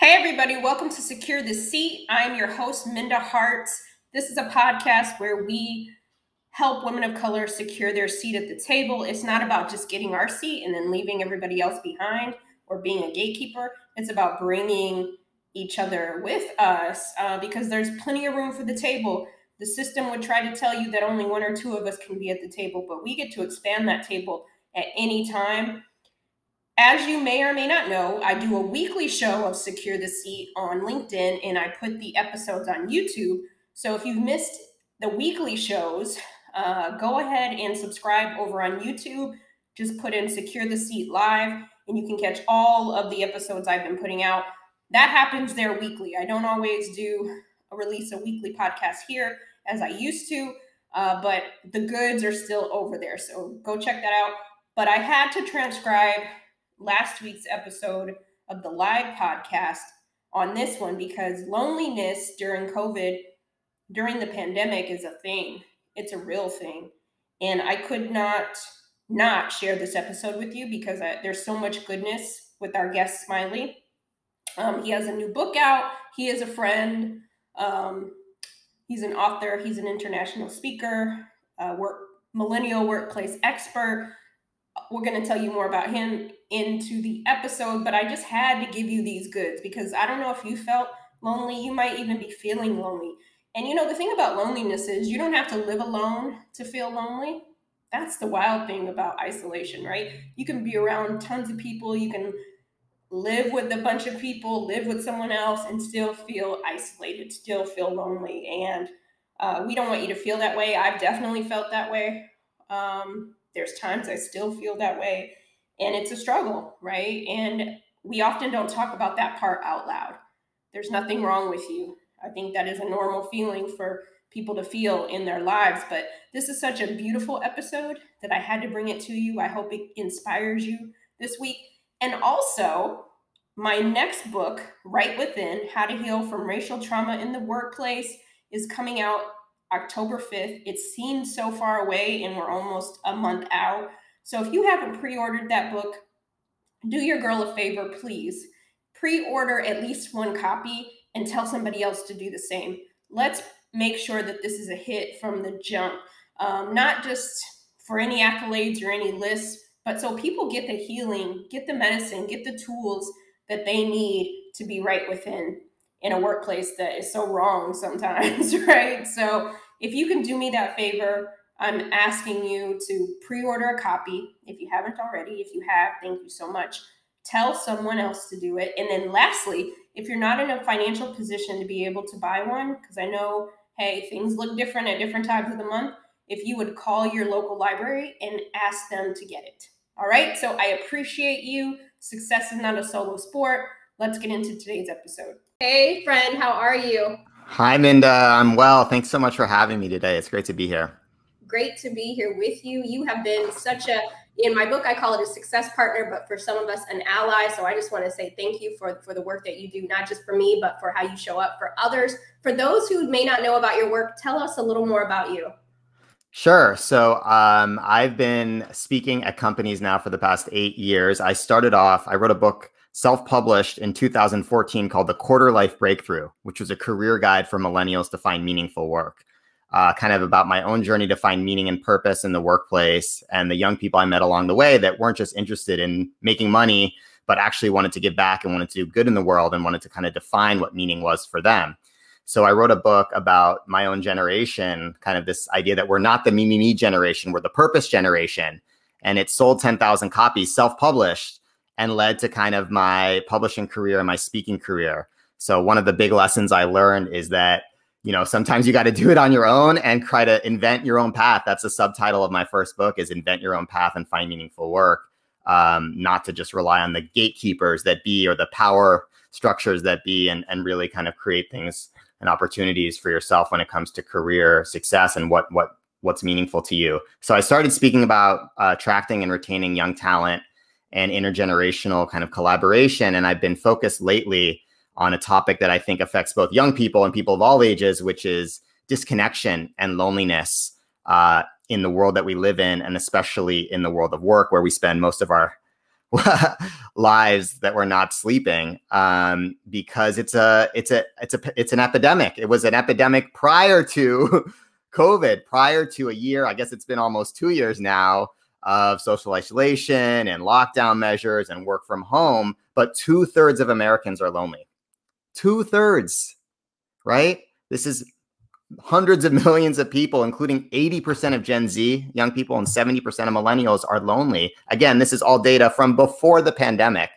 Hey, everybody, welcome to Secure the Seat. I'm your host, Minda Harts. This is a podcast where we help women of color secure their seat at the table. It's not about just getting our seat and then leaving everybody else behind or being a gatekeeper. It's about bringing each other with us uh, because there's plenty of room for the table. The system would try to tell you that only one or two of us can be at the table, but we get to expand that table at any time. As you may or may not know, I do a weekly show of Secure the Seat on LinkedIn and I put the episodes on YouTube. So if you've missed the weekly shows, uh, go ahead and subscribe over on YouTube. Just put in Secure the Seat Live and you can catch all of the episodes I've been putting out. That happens there weekly. I don't always do a release a weekly podcast here as I used to, uh, but the goods are still over there. So go check that out. But I had to transcribe last week's episode of the live podcast on this one because loneliness during COVID, during the pandemic, is a thing. It's a real thing. And I could not not share this episode with you because I, there's so much goodness with our guest Smiley. Um, he has a new book out. He is a friend. Um, he's an author. He's an international speaker, uh, work millennial workplace expert we're going to tell you more about him into the episode, but I just had to give you these goods because I don't know if you felt lonely. You might even be feeling lonely. And you know, the thing about loneliness is you don't have to live alone to feel lonely. That's the wild thing about isolation, right? You can be around tons of people, you can live with a bunch of people, live with someone else, and still feel isolated, still feel lonely. And uh, we don't want you to feel that way. I've definitely felt that way. Um, there's times I still feel that way. And it's a struggle, right? And we often don't talk about that part out loud. There's nothing wrong with you. I think that is a normal feeling for people to feel in their lives. But this is such a beautiful episode that I had to bring it to you. I hope it inspires you this week. And also, my next book, Right Within How to Heal from Racial Trauma in the Workplace, is coming out October 5th. It seems so far away and we're almost a month out. So if you haven't pre ordered that book, do your girl a favor, please. Pre order at least one copy and tell somebody else to do the same. Let's make sure that this is a hit from the jump, um, not just for any accolades or any lists, but so people get the healing, get the medicine, get the tools that they need to be right within in a workplace that is so wrong sometimes, right? So if you can do me that favor, I'm asking you to pre order a copy if you haven't already. If you have, thank you so much. Tell someone else to do it. And then, lastly, if you're not in a financial position to be able to buy one, because I know, hey, things look different at different times of the month, if you would call your local library and ask them to get it. All right. So I appreciate you. Success is not a solo sport. Let's get into today's episode. Hey, friend, how are you? Hi, Minda. I'm well. Thanks so much for having me today. It's great to be here. Great to be here with you. You have been such a, in my book, I call it a success partner, but for some of us, an ally. So I just want to say thank you for, for the work that you do, not just for me, but for how you show up for others. For those who may not know about your work, tell us a little more about you. Sure. So um, I've been speaking at companies now for the past eight years. I started off, I wrote a book self published in 2014 called The Quarter Life Breakthrough, which was a career guide for millennials to find meaningful work. Uh, kind of about my own journey to find meaning and purpose in the workplace and the young people I met along the way that weren't just interested in making money, but actually wanted to give back and wanted to do good in the world and wanted to kind of define what meaning was for them. So I wrote a book about my own generation, kind of this idea that we're not the me, me, me generation, we're the purpose generation. And it sold 10,000 copies self published and led to kind of my publishing career and my speaking career. So one of the big lessons I learned is that you know sometimes you got to do it on your own and try to invent your own path. That's the subtitle of my first book is invent your own path and find meaningful work. Um, not to just rely on the gatekeepers that be or the power structures that be and, and really kind of create things and opportunities for yourself when it comes to career success and what what what's meaningful to you. So I started speaking about uh, attracting and retaining young talent and intergenerational kind of collaboration. And I've been focused lately on a topic that I think affects both young people and people of all ages, which is disconnection and loneliness uh, in the world that we live in, and especially in the world of work, where we spend most of our lives that we're not sleeping um, because it's a it's a it's a it's an epidemic. It was an epidemic prior to COVID, prior to a year. I guess it's been almost two years now of social isolation and lockdown measures and work from home. But two thirds of Americans are lonely. Two thirds, right? This is hundreds of millions of people, including 80% of Gen Z young people and 70% of millennials, are lonely. Again, this is all data from before the pandemic,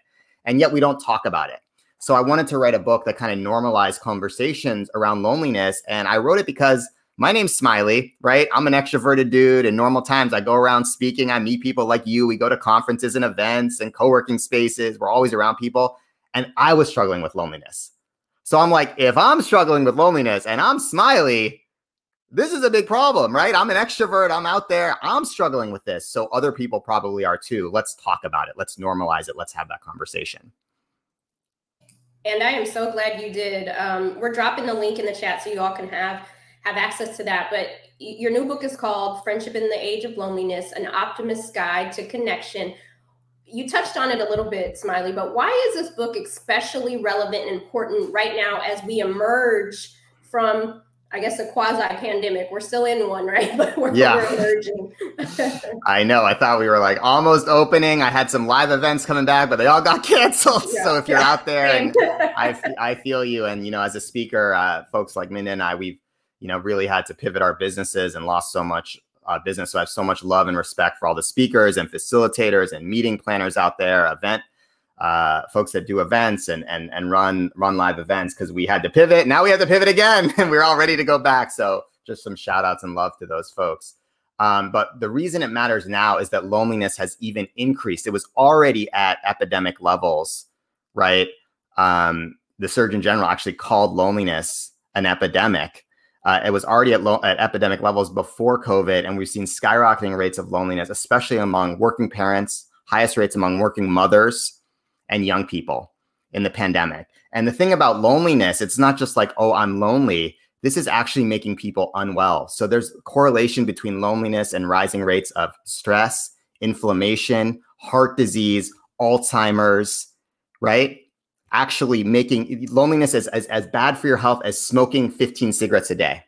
and yet we don't talk about it. So I wanted to write a book that kind of normalized conversations around loneliness. And I wrote it because my name's Smiley, right? I'm an extroverted dude. In normal times, I go around speaking. I meet people like you. We go to conferences and events and co working spaces. We're always around people. And I was struggling with loneliness. So I'm like, if I'm struggling with loneliness and I'm smiley, this is a big problem, right? I'm an extrovert. I'm out there. I'm struggling with this. So other people probably are too. Let's talk about it. Let's normalize it. Let's have that conversation. And I am so glad you did. Um, we're dropping the link in the chat so you all can have have access to that. But your new book is called Friendship in the Age of Loneliness: An Optimist's Guide to Connection you touched on it a little bit, Smiley, but why is this book especially relevant and important right now as we emerge from, I guess, a quasi pandemic? We're still in one, right? But we're, yeah. we're emerging. I know. I thought we were like almost opening. I had some live events coming back, but they all got canceled. Yeah. So if you're out there, and I, I feel you. And, you know, as a speaker, uh, folks like Minda and I, we've, you know, really had to pivot our businesses and lost so much uh, business. So I have so much love and respect for all the speakers and facilitators and meeting planners out there, event uh, folks that do events and and and run run live events because we had to pivot. Now we have to pivot again, and we're all ready to go back. So just some shout outs and love to those folks. Um, but the reason it matters now is that loneliness has even increased. It was already at epidemic levels, right? Um, the Surgeon General actually called loneliness an epidemic. Uh, it was already at, lo- at epidemic levels before COVID, and we've seen skyrocketing rates of loneliness, especially among working parents, highest rates among working mothers and young people in the pandemic. And the thing about loneliness, it's not just like, oh, I'm lonely. This is actually making people unwell. So there's correlation between loneliness and rising rates of stress, inflammation, heart disease, Alzheimer's, right? Actually making loneliness as, as, as bad for your health as smoking 15 cigarettes a day.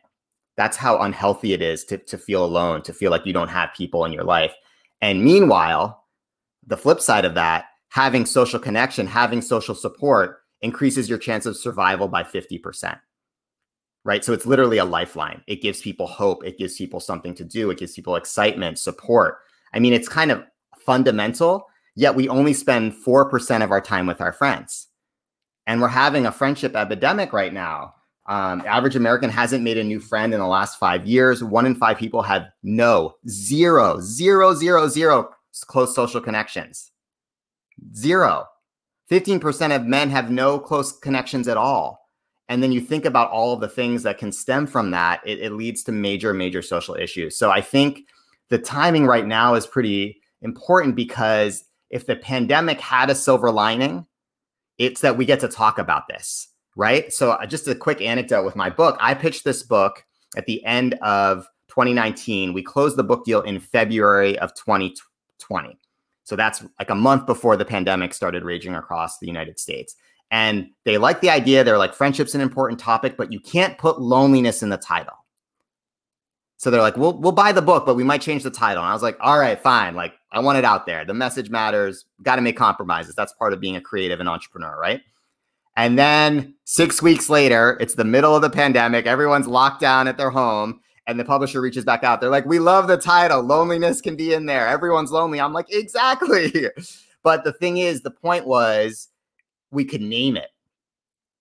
That's how unhealthy it is to, to feel alone, to feel like you don't have people in your life. And meanwhile, the flip side of that, having social connection, having social support increases your chance of survival by 50%. Right. So it's literally a lifeline. It gives people hope. It gives people something to do. It gives people excitement, support. I mean, it's kind of fundamental, yet we only spend 4% of our time with our friends and we're having a friendship epidemic right now. Um, average American hasn't made a new friend in the last five years. One in five people have no, zero, zero, zero, zero close social connections. Zero. 15% of men have no close connections at all. And then you think about all of the things that can stem from that, it, it leads to major, major social issues. So I think the timing right now is pretty important because if the pandemic had a silver lining, it's that we get to talk about this, right? So, uh, just a quick anecdote with my book. I pitched this book at the end of 2019. We closed the book deal in February of 2020. So, that's like a month before the pandemic started raging across the United States. And they like the idea. They're like, friendship's an important topic, but you can't put loneliness in the title. So they're like, we'll we'll buy the book, but we might change the title. And I was like, all right, fine. Like I want it out there. The message matters. Got to make compromises. That's part of being a creative and entrepreneur, right? And then six weeks later, it's the middle of the pandemic. Everyone's locked down at their home. And the publisher reaches back out. They're like, we love the title. Loneliness can be in there. Everyone's lonely. I'm like, exactly. but the thing is, the point was we could name it,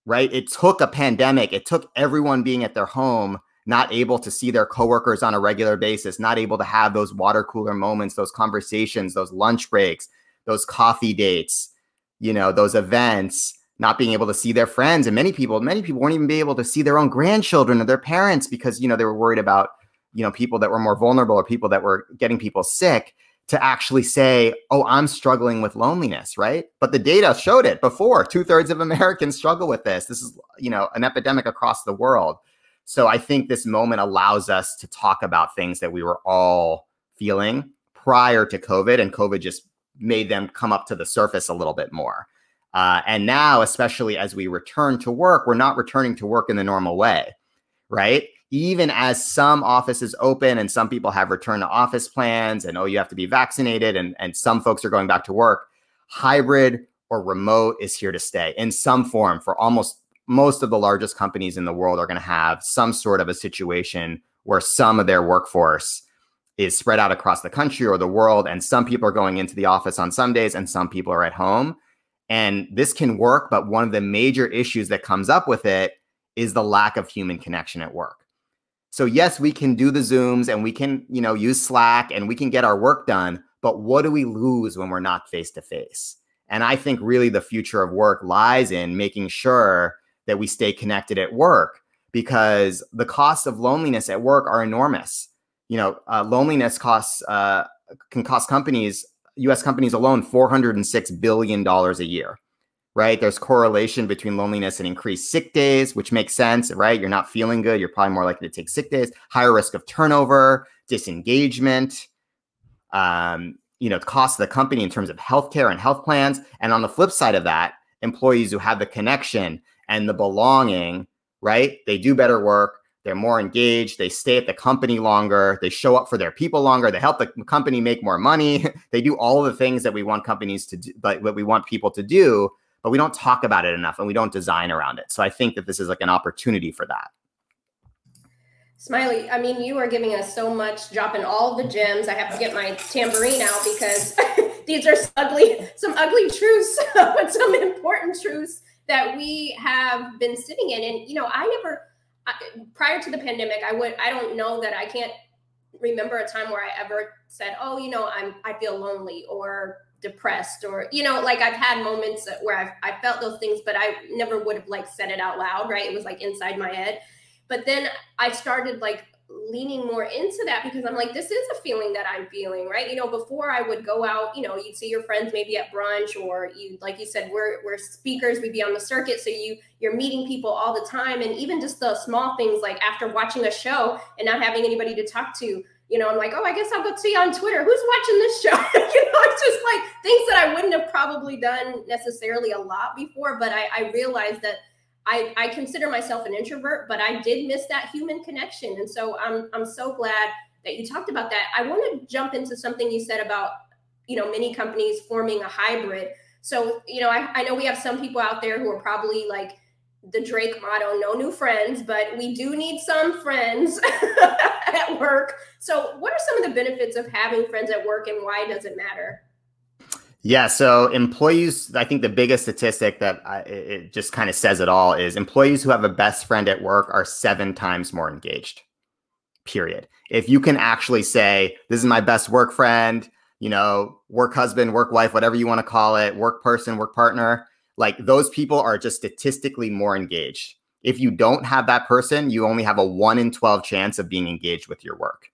right? It took a pandemic, it took everyone being at their home not able to see their coworkers on a regular basis, not able to have those water cooler moments, those conversations, those lunch breaks, those coffee dates, you know, those events, not being able to see their friends. And many people, many people weren't even be able to see their own grandchildren or their parents because, you know, they were worried about, you know, people that were more vulnerable or people that were getting people sick to actually say, oh, I'm struggling with loneliness, right? But the data showed it before. Two thirds of Americans struggle with this. This is, you know, an epidemic across the world. So I think this moment allows us to talk about things that we were all feeling prior to COVID, and COVID just made them come up to the surface a little bit more. Uh, and now, especially as we return to work, we're not returning to work in the normal way, right? Even as some offices open and some people have return to office plans, and oh, you have to be vaccinated, and, and some folks are going back to work, hybrid or remote is here to stay in some form for almost most of the largest companies in the world are going to have some sort of a situation where some of their workforce is spread out across the country or the world and some people are going into the office on some days and some people are at home. And this can work but one of the major issues that comes up with it is the lack of human connection at work. So yes we can do the zooms and we can you know use slack and we can get our work done but what do we lose when we're not face to face? And i think really the future of work lies in making sure that we stay connected at work because the costs of loneliness at work are enormous. You know, uh, loneliness costs uh, can cost companies, U.S. companies alone, four hundred and six billion dollars a year. Right? There's correlation between loneliness and increased sick days, which makes sense. Right? You're not feeling good. You're probably more likely to take sick days. Higher risk of turnover, disengagement. Um, you know, the cost of the company in terms of healthcare and health plans. And on the flip side of that, employees who have the connection and the belonging, right? They do better work. They're more engaged. They stay at the company longer. They show up for their people longer. They help the company make more money. they do all the things that we want companies to do, but what we want people to do, but we don't talk about it enough and we don't design around it. So I think that this is like an opportunity for that. Smiley, I mean, you are giving us so much, dropping all the gems. I have to get my tambourine out because these are some ugly, some ugly truths, but some important truths that we have been sitting in. And, you know, I never, I, prior to the pandemic, I would, I don't know that I can't remember a time where I ever said, oh, you know, I'm, I feel lonely or depressed or, you know, like I've had moments where I've, I felt those things, but I never would have like said it out loud. Right. It was like inside my head. But then I started like leaning more into that because I'm like, this is a feeling that I'm feeling, right? You know, before I would go out, you know, you'd see your friends maybe at brunch or you, like you said, we're, we're speakers, we'd be on the circuit. So you, you're meeting people all the time. And even just the small things like after watching a show and not having anybody to talk to, you know, I'm like, oh, I guess I'll go see you on Twitter. Who's watching this show? you know, it's just like things that I wouldn't have probably done necessarily a lot before, but I, I realized that I, I consider myself an introvert, but I did miss that human connection. And so I'm, I'm so glad that you talked about that. I want to jump into something you said about, you know, many companies forming a hybrid. So, you know, I, I know we have some people out there who are probably like the Drake motto, no new friends, but we do need some friends at work. So, what are some of the benefits of having friends at work and why does it matter? Yeah, so employees, I think the biggest statistic that I, it just kind of says it all is employees who have a best friend at work are seven times more engaged. Period. If you can actually say, "This is my best work friend," you know, work husband, work wife, whatever you want to call it, work person, work partner, like those people are just statistically more engaged. If you don't have that person, you only have a one in 12 chance of being engaged with your work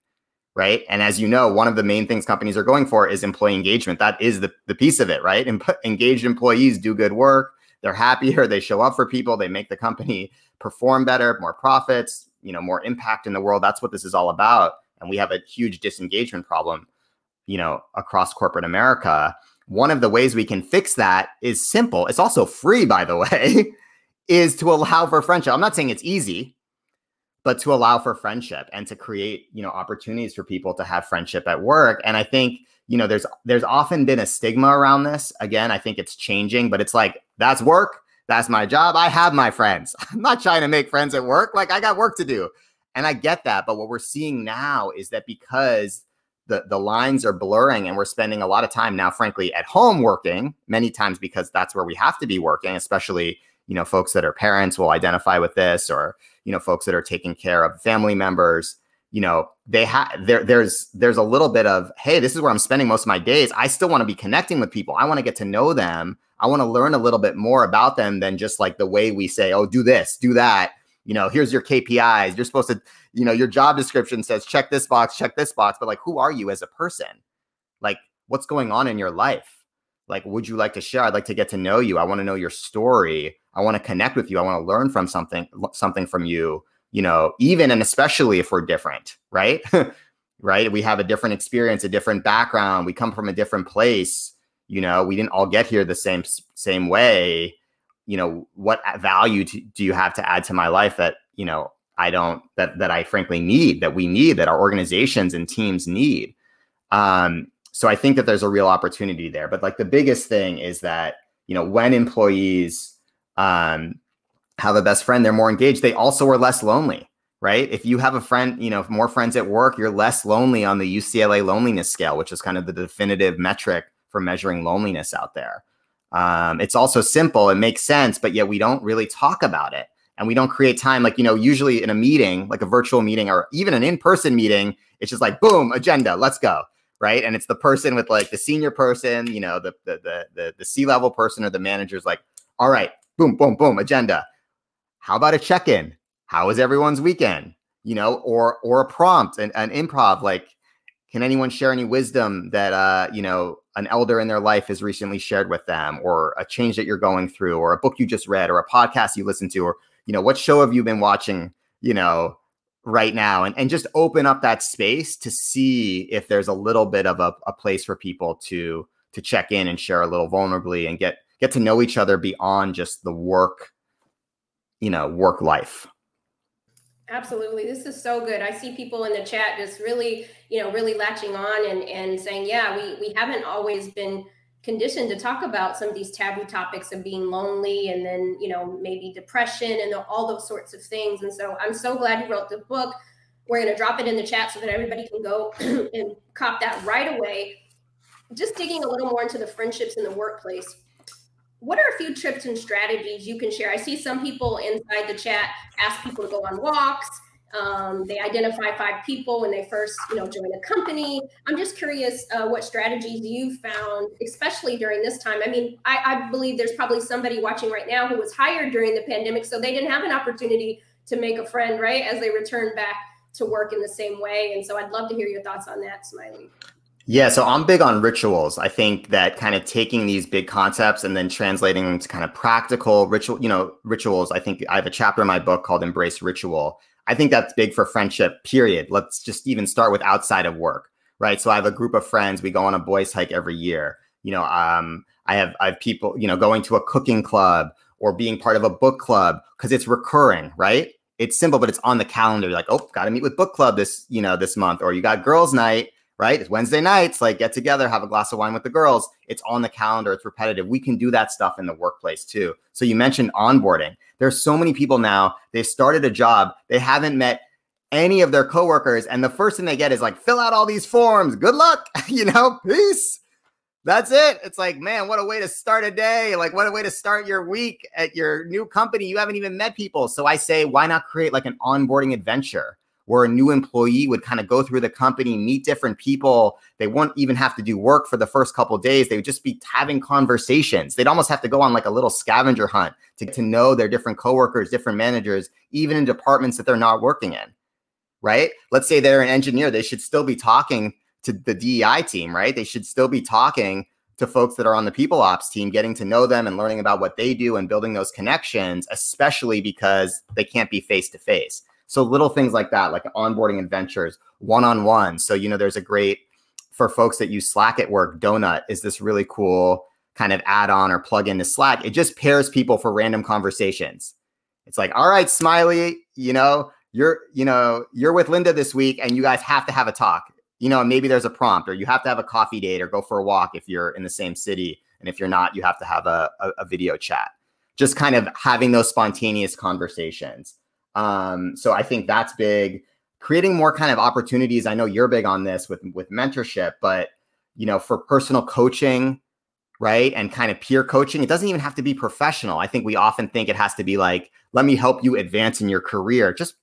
right? And as you know, one of the main things companies are going for is employee engagement. That is the, the piece of it, right? Em- engaged employees do good work. They're happier. They show up for people. They make the company perform better, more profits, you know, more impact in the world. That's what this is all about. And we have a huge disengagement problem, you know, across corporate America. One of the ways we can fix that is simple. It's also free, by the way, is to allow for friendship. I'm not saying it's easy, but to allow for friendship and to create you know opportunities for people to have friendship at work. And i think you know there's there's often been a stigma around this. Again i think it's changing but it's like that's work. That's my job. I have my friends. I'm not trying to make friends at work. Like i got work to do. And i get that but what we're seeing now is that because the, the lines are blurring and we're spending a lot of time now frankly at home working many times because that's where we have to be working especially you know folks that are parents will identify with this or you know folks that are taking care of family members you know they have there there's there's a little bit of hey this is where i'm spending most of my days. I still want to be connecting with people. I want to get to know them. I want to learn a little bit more about them than just like the way we say oh do this do that. You know here's your kpis you're supposed to you know your job description says check this box check this box but like who are you as a person? Like what's going on in your life? Like would you like to share? I'd like to get to know you. I want to know your story I want to connect with you. I want to learn from something, something from you, you know, even and especially if we're different, right? right? We have a different experience, a different background. We come from a different place. you know we didn't all get here the same same way you know what value to, do you have to add to my life that you know i don't that that i frankly need that we need that our organizations and teams need um so i think that there's a real opportunity there but like the biggest thing is that you know when employees um have a best friend they're more engaged they also are less lonely right if you have a friend you know more friends at work you're less lonely on the ucla loneliness scale which is kind of the definitive metric for measuring loneliness out there. Um, it's also simple, it makes sense, but yet we don't really talk about it. And we don't create time. Like, you know, usually in a meeting, like a virtual meeting or even an in person meeting, it's just like, boom, agenda, let's go. Right. And it's the person with like the senior person, you know, the, the, the, the, the C level person or the manager's like, all right, boom, boom, boom, agenda. How about a check in? How was everyone's weekend? You know, or, or a prompt and an improv, like, can anyone share any wisdom that uh, you know an elder in their life has recently shared with them, or a change that you're going through, or a book you just read, or a podcast you listened to, or you know what show have you been watching? You know, right now, and and just open up that space to see if there's a little bit of a, a place for people to to check in and share a little vulnerably and get get to know each other beyond just the work, you know, work life. Absolutely. This is so good. I see people in the chat just really, you know, really latching on and, and saying, yeah, we, we haven't always been conditioned to talk about some of these taboo topics of being lonely and then, you know, maybe depression and all those sorts of things. And so I'm so glad you wrote the book. We're going to drop it in the chat so that everybody can go and cop that right away. Just digging a little more into the friendships in the workplace what are a few tips and strategies you can share? I see some people inside the chat ask people to go on walks. Um, they identify five people when they first, you know, join a company. I'm just curious uh, what strategies you found, especially during this time. I mean, I, I believe there's probably somebody watching right now who was hired during the pandemic, so they didn't have an opportunity to make a friend, right, as they return back to work in the same way. And so I'd love to hear your thoughts on that, Smiley. Yeah, so I'm big on rituals. I think that kind of taking these big concepts and then translating them to kind of practical ritual, you know, rituals. I think I have a chapter in my book called Embrace Ritual. I think that's big for friendship, period. Let's just even start with outside of work, right? So I have a group of friends, we go on a boys hike every year. You know, um, I have I have people, you know, going to a cooking club or being part of a book club because it's recurring, right? It's simple, but it's on the calendar. You're like, oh, got to meet with book club this, you know, this month, or you got girls' night right? It's Wednesday nights, like get together, have a glass of wine with the girls. It's on the calendar, it's repetitive. We can do that stuff in the workplace too. So you mentioned onboarding. There's so many people now, they've started a job, they haven't met any of their coworkers, and the first thing they get is like, fill out all these forms. Good luck, you know, peace. That's it. It's like, man, what a way to start a day. Like, what a way to start your week at your new company. You haven't even met people. So I say, why not create like an onboarding adventure? Where a new employee would kind of go through the company, meet different people. They won't even have to do work for the first couple days. They would just be having conversations. They'd almost have to go on like a little scavenger hunt to get to know their different coworkers, different managers, even in departments that they're not working in. Right? Let's say they're an engineer, they should still be talking to the DEI team, right? They should still be talking to folks that are on the people ops team, getting to know them and learning about what they do and building those connections, especially because they can't be face to face. So little things like that, like onboarding adventures, one on one. So, you know, there's a great, for folks that use Slack at work, Donut is this really cool kind of add on or plug into Slack. It just pairs people for random conversations. It's like, all right, Smiley, you know, you're, you know, you're with Linda this week and you guys have to have a talk. You know, maybe there's a prompt or you have to have a coffee date or go for a walk if you're in the same city. And if you're not, you have to have a, a, a video chat. Just kind of having those spontaneous conversations. Um, so I think that's big. Creating more kind of opportunities. I know you're big on this with with mentorship, but you know, for personal coaching, right? And kind of peer coaching. It doesn't even have to be professional. I think we often think it has to be like, let me help you advance in your career. Just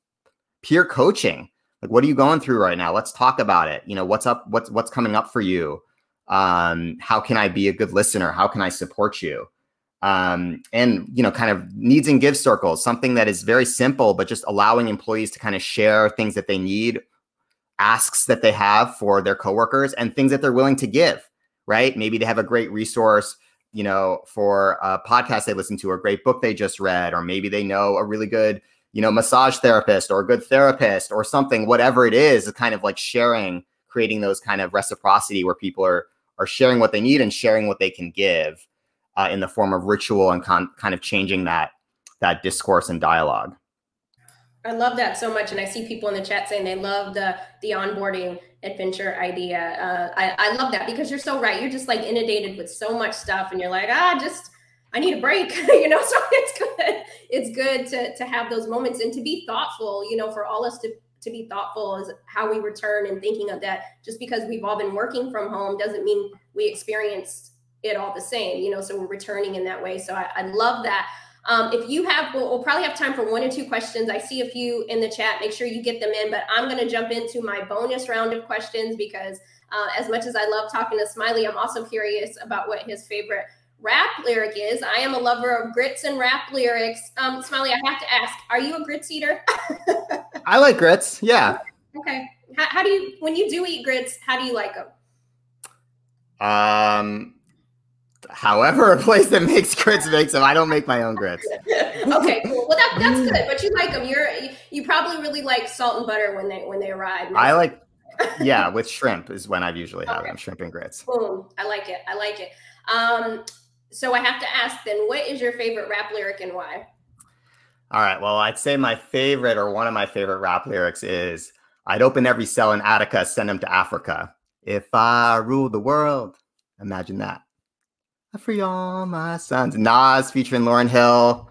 peer coaching. Like, what are you going through right now? Let's talk about it. You know, what's up? What's what's coming up for you? Um, how can I be a good listener? How can I support you? Um, and you know kind of needs and give circles something that is very simple but just allowing employees to kind of share things that they need asks that they have for their coworkers and things that they're willing to give right? Maybe they have a great resource you know for a podcast they listen to or a great book they just read or maybe they know a really good you know massage therapist or a good therapist or something whatever it is kind of like sharing creating those kind of reciprocity where people are are sharing what they need and sharing what they can give uh, in the form of ritual and con- kind of changing that that discourse and dialogue. I love that so much, and I see people in the chat saying they love the the onboarding adventure idea. Uh, I, I love that because you're so right. You're just like inundated with so much stuff, and you're like, ah, just I need a break, you know. So it's good. It's good to to have those moments and to be thoughtful. You know, for all us to to be thoughtful is how we return and thinking of that. Just because we've all been working from home doesn't mean we experienced it all the same. You know, so we're returning in that way. So I, I love that. Um, if you have, we'll, we'll, probably have time for one or two questions. I see a few in the chat. Make sure you get them in. But I'm going to jump into my bonus round of questions because uh, as much as I love talking to Smiley, I'm also curious about what his favorite rap lyric is. I am a lover of grits and rap lyrics. Um, Smiley, I have to ask, are you a grits eater? I like grits. Yeah. Okay. How, how do you, when you do eat grits, how do you like them? Um, however a place that makes grits makes them. I don't make my own grits. okay, cool. Well, that, that's good. But you like them. You're you probably really like salt and butter when they when they arrive. I like, yeah, with shrimp is when I've usually had them. Shrimp and grits. Boom. I like it. I like it. Um, so I have to ask then, what is your favorite rap lyric and why? All right. Well, I'd say my favorite or one of my favorite rap lyrics is I'd open every cell in Attica, send them to Africa. If I rule the world, imagine that. I free all my sons. Nas featuring Lauryn Hill.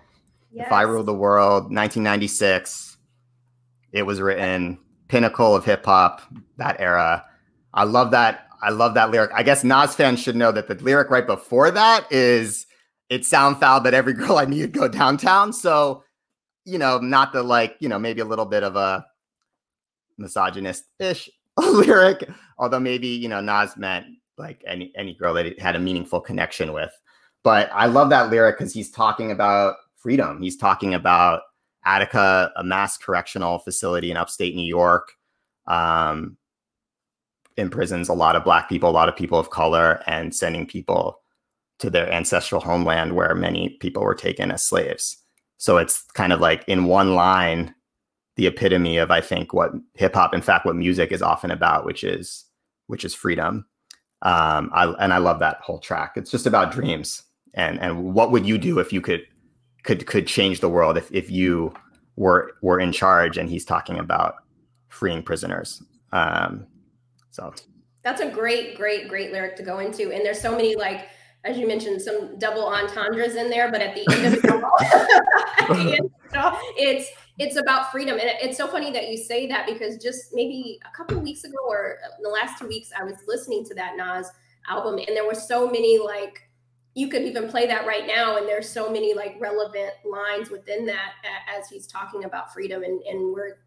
Yes. If I Rule the World, 1996. It was written, pinnacle of hip hop, that era. I love that. I love that lyric. I guess Nas fans should know that the lyric right before that is it sound foul that every girl I need go downtown. So, you know, not the like, you know, maybe a little bit of a misogynist ish lyric, although maybe, you know, Nas meant like any any girl that he had a meaningful connection with. But I love that lyric because he's talking about freedom. He's talking about Attica, a mass correctional facility in upstate New York, um, imprisons a lot of Black people, a lot of people of color, and sending people to their ancestral homeland where many people were taken as slaves. So it's kind of like in one line, the epitome of I think what hip hop, in fact, what music is often about, which is which is freedom um, I, and I love that whole track. It's just about dreams and and what would you do if you could could could change the world if if you were were in charge? And he's talking about freeing prisoners. Um, so that's a great, great, great lyric to go into. And there's so many like as you mentioned, some double entendres in there, but at the end of it all, it's it's about freedom. And it's so funny that you say that because just maybe a couple weeks ago or the last two weeks, I was listening to that Nas album, and there were so many like you could even play that right now, and there's so many like relevant lines within that as he's talking about freedom, and and we're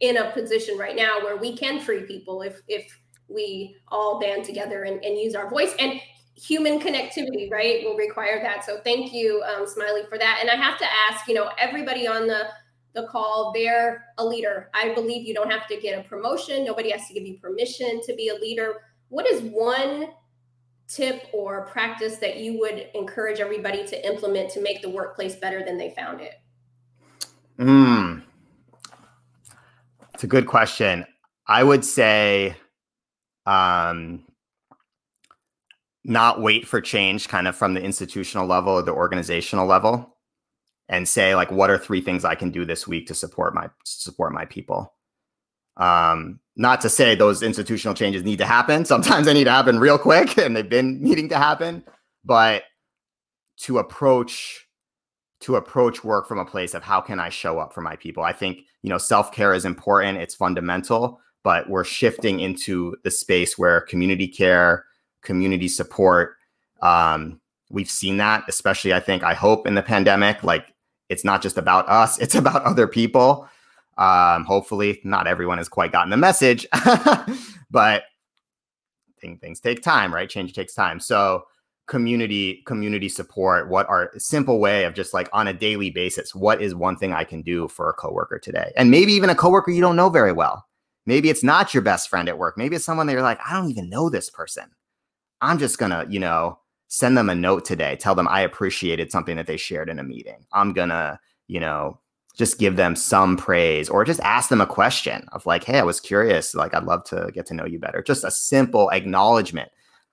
in a position right now where we can free people if if we all band together and, and use our voice and human connectivity right will require that so thank you um, smiley for that and i have to ask you know everybody on the the call. They're a leader. I believe you don't have to get a promotion. Nobody has to give you permission to be a leader. What is one tip or practice that you would encourage everybody to implement to make the workplace better than they found it? Hmm, it's a good question. I would say um not wait for change kind of from the institutional level or the organizational level and say like what are three things i can do this week to support my support my people? Um not to say those institutional changes need to happen. Sometimes they need to happen real quick and they've been needing to happen. But to approach to approach work from a place of how can i show up for my people? I think you know self-care is important. It's fundamental but we're shifting into the space where community care community support. Um, we've seen that, especially I think, I hope in the pandemic, like it's not just about us, it's about other people. Um, hopefully, not everyone has quite gotten the message, but things take time, right? Change takes time. So community community support what are simple way of just like on a daily basis what is one thing i can do for a coworker today and maybe even a coworker you don't know very well maybe it's not your best friend at work maybe it's someone that you're like i don't even know this person I'm just to, you know, send them a note today, tell them I appreciated something that they shared in a meeting. I'm going to, you know, just give them some praise or just ask them a question of like, hey, I was curious. Like, I'd love to get to know you better. Just a simple acknowledgement.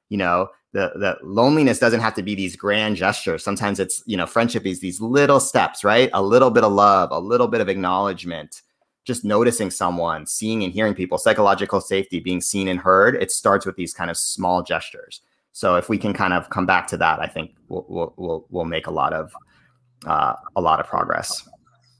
you know the the loneliness doesn't have to be these grand gestures sometimes it's you know friendship is these little steps right a little bit of love a little bit of acknowledgement just noticing someone seeing and hearing people psychological safety being seen and heard it starts with these kind of small gestures so if we can kind of come back to that i think we'll we'll we'll, make a lot of uh, a lot of progress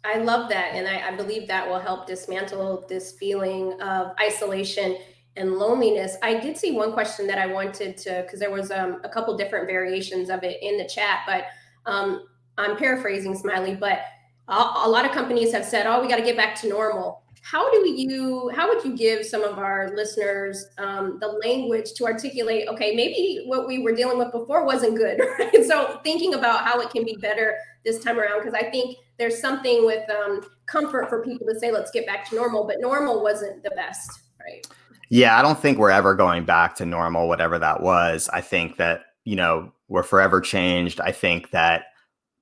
I love that. And I, I, believe that will help dismantle this feeling of isolation and loneliness. I did see one question that I wanted to, because there was um, a couple different variations of it in the chat, but um, I'm paraphrasing Smiley, but a, a lot of companies have said, oh, we got to get back to normal. How do you, how would you give some of our listeners um, the language to articulate, okay, maybe what we were dealing with before wasn't good, right? So thinking about how it can be better this time around, because I think there's something with um, comfort for people to say, let's get back to normal, but normal wasn't the best, right? Yeah, I don't think we're ever going back to normal, whatever that was. I think that, you know, we're forever changed. I think that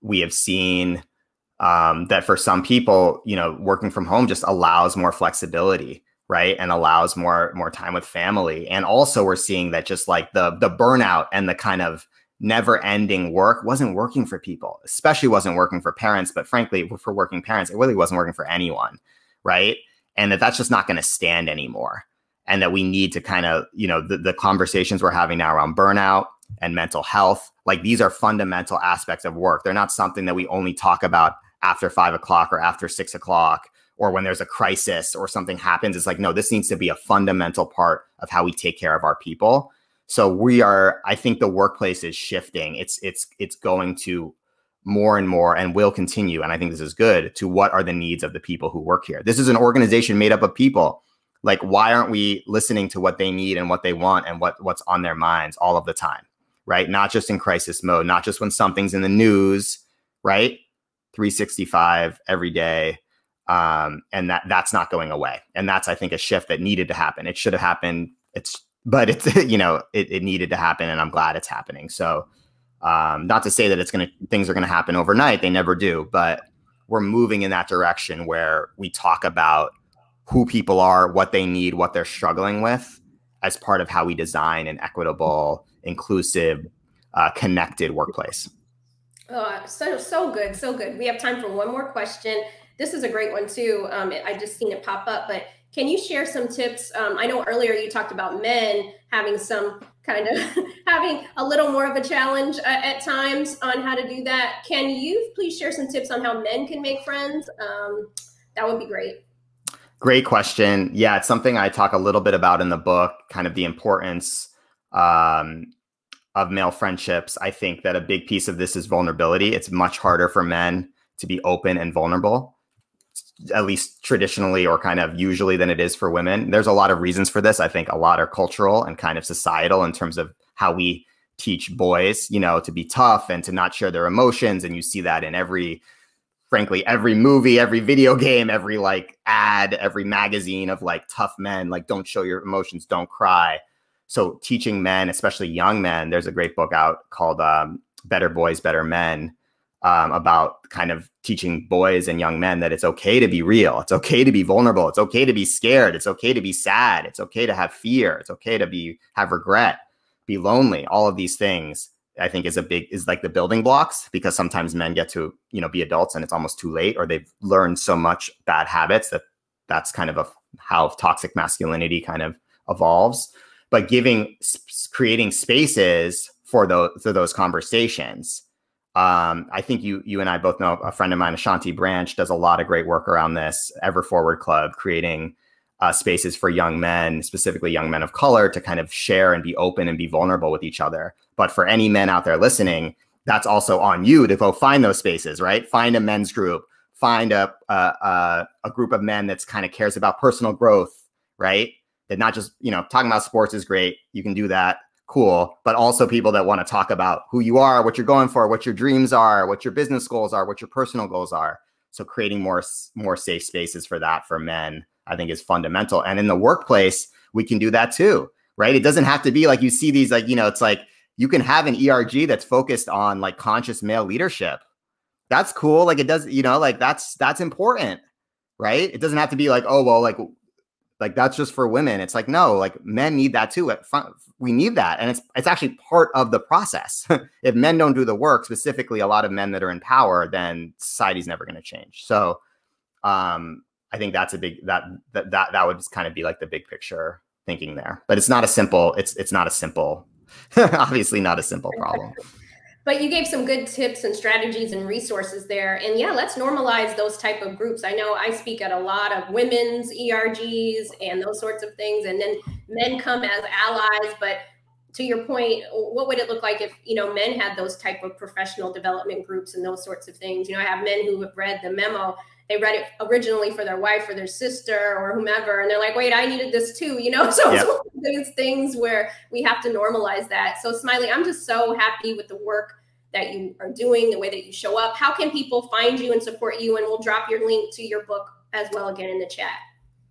we have seen um, that for some people, you know, working from home just allows more flexibility, right? And allows more more time with family. And also we're seeing that just like the the burnout and the kind of never ending work wasn't working for people, especially wasn't working for parents, but frankly, for working parents, it really wasn't working for anyone, right? And that that's just not going to stand anymore and that we need to kind of, you know, the, the conversations we're having now around burnout and mental health, like these are fundamental aspects of work. They're not something that we only talk about after five o'clock or after six o'clock or when there's a crisis or something happens. It's like, no, this needs to be a fundamental part of how we take care of our people. So we are, I think the workplace is shifting. It's it's it's going to more and more and will continue. And I think this is good to what are the needs of the people who work here. This is an organization made up of people like why aren't we listening to what they need and what they want and what what's on their minds all of the time right not just in crisis mode not just when something's in the news right 365 every day um, and that that's not going away. And that's i think a shift that needed to happen. It should have happened. It's but it's you know it, it needed to happen and i'm glad it's happening. So um, not to say that it's gonna things are gonna happen overnight. They never do. But we're moving in that direction where we talk about who people are, what they need, what they're struggling with as part of how we design an equitable, inclusive, uh, connected workplace. Oh, so so good, so good. We have time for one more question. This is a great one too. Um, I just seen it pop up, but can you share some tips? Um, I know earlier you talked about men having some kind of having a little more of a challenge uh, at times on how to do that. Can you please share some tips on how men can make friends? Um, that would be great. Great question. Yeah, it's something I talk a little bit about in the book, kind of the importance um, of male friendships. I think that a big piece of this is vulnerability. It's much harder for men to be open and vulnerable, at least traditionally or kind of usually than it is for women. There's a lot of reasons for this. I think a lot are cultural and kind of societal in terms of how we teach boys, you know, to be tough and to not share their emotions. And you see that in every frankly every movie every video game every like ad every magazine of like tough men like don't show your emotions don't cry so teaching men especially young men there's a great book out called um, better boys better men um, about kind of teaching boys and young men that it's okay to be real it's okay to be vulnerable it's okay to be scared it's okay to be sad it's okay to have fear it's okay to be have regret be lonely all of these things I think is a big is like the building blocks because sometimes men get to you know be adults and it's almost too late or they've learned so much bad habits that that's kind of a, how toxic masculinity kind of evolves. But giving creating spaces for those for those conversations. Um, I think you you and I both know a friend of mine, Ashanti Branch, does a lot of great work around this. Ever Forward Club, creating uh, spaces for young men, specifically young men of color, to kind of share and be open and be vulnerable with each other. But for any men out there listening, that's also on you to go find those spaces, right? Find a men's group, find a a, a group of men that's kind of cares about personal growth, right? That not just you know talking about sports is great, you can do that, cool, but also people that want to talk about who you are, what you're going for, what your dreams are, what your business goals are, what your personal goals are. So creating more more safe spaces for that for men I think is fundamental. And in the workplace, we can do that too, right? It doesn't have to be like you see these, like, you know, it's like you can have an ERG that's focused on like conscious male leadership. That's cool. Like it does, you know, like that's that's important, right? It doesn't have to be like, oh, well, like like that's just for women. It's like no, like men need that too. We need that, and it's it's actually part of the process. if men don't do the work, specifically a lot of men that are in power, then society's never going to change. So, um, I think that's a big that that that that would just kind of be like the big picture thinking there. But it's not a simple. It's it's not a simple. obviously, not a simple problem. but you gave some good tips and strategies and resources there. And yeah let's normalize those type of groups. I know i speak at a lot of women's ergs and those sorts of things and then men come as allies. But to your point what would it look like if you know men had those type of professional development groups and those sorts of things? You know i have men who have read the memo they read it originally for their wife or their sister or whomever and they're like wait i needed this too you know so yeah. it's these things where we have to normalize that so smiley i'm just so happy with the work that you are doing the way that you show up how can people find you and support you and we'll drop your link to your book as well again in the chat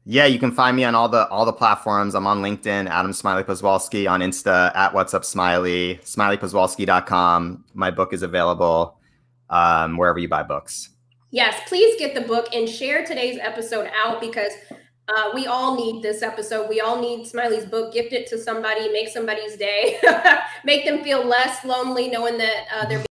yeah, you can find me on all the all the platforms. I'm on LinkedIn, Adam Smiley Poswolsky, on Insta at What's Up Smiley, smileyposwolsky.com. My book is available um, wherever you buy books. Yes, please get the book and share today's episode out because uh, we all need this episode. We all need Smiley's book. Gift it to somebody, make somebody's day, make them feel less lonely knowing that uh, they're.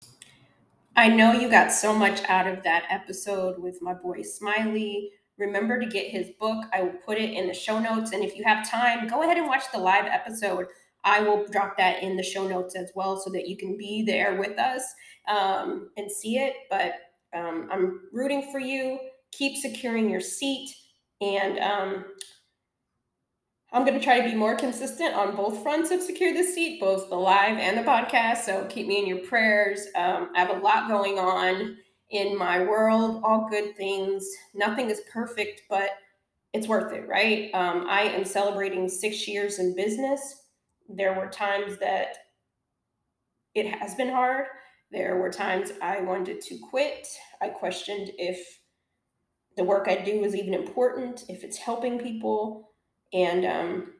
I know you got so much out of that episode with my boy Smiley. Remember to get his book. I will put it in the show notes. And if you have time, go ahead and watch the live episode. I will drop that in the show notes as well so that you can be there with us um, and see it. But um, I'm rooting for you. Keep securing your seat. And um, I'm going to try to be more consistent on both fronts of Secure the Seat, both the live and the podcast. So keep me in your prayers. Um, I have a lot going on in my world, all good things. Nothing is perfect, but it's worth it, right? Um, I am celebrating six years in business. There were times that it has been hard. There were times I wanted to quit. I questioned if the work I do is even important, if it's helping people. And um,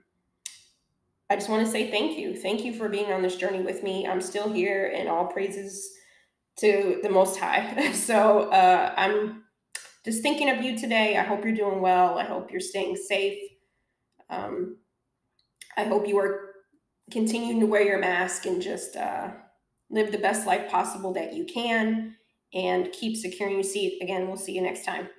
I just want to say thank you. Thank you for being on this journey with me. I'm still here, and all praises to the Most High. so uh, I'm just thinking of you today. I hope you're doing well. I hope you're staying safe. Um, I hope you are continuing to wear your mask and just. Uh, live the best life possible that you can, and keep securing your seat. Again, we'll see you next time.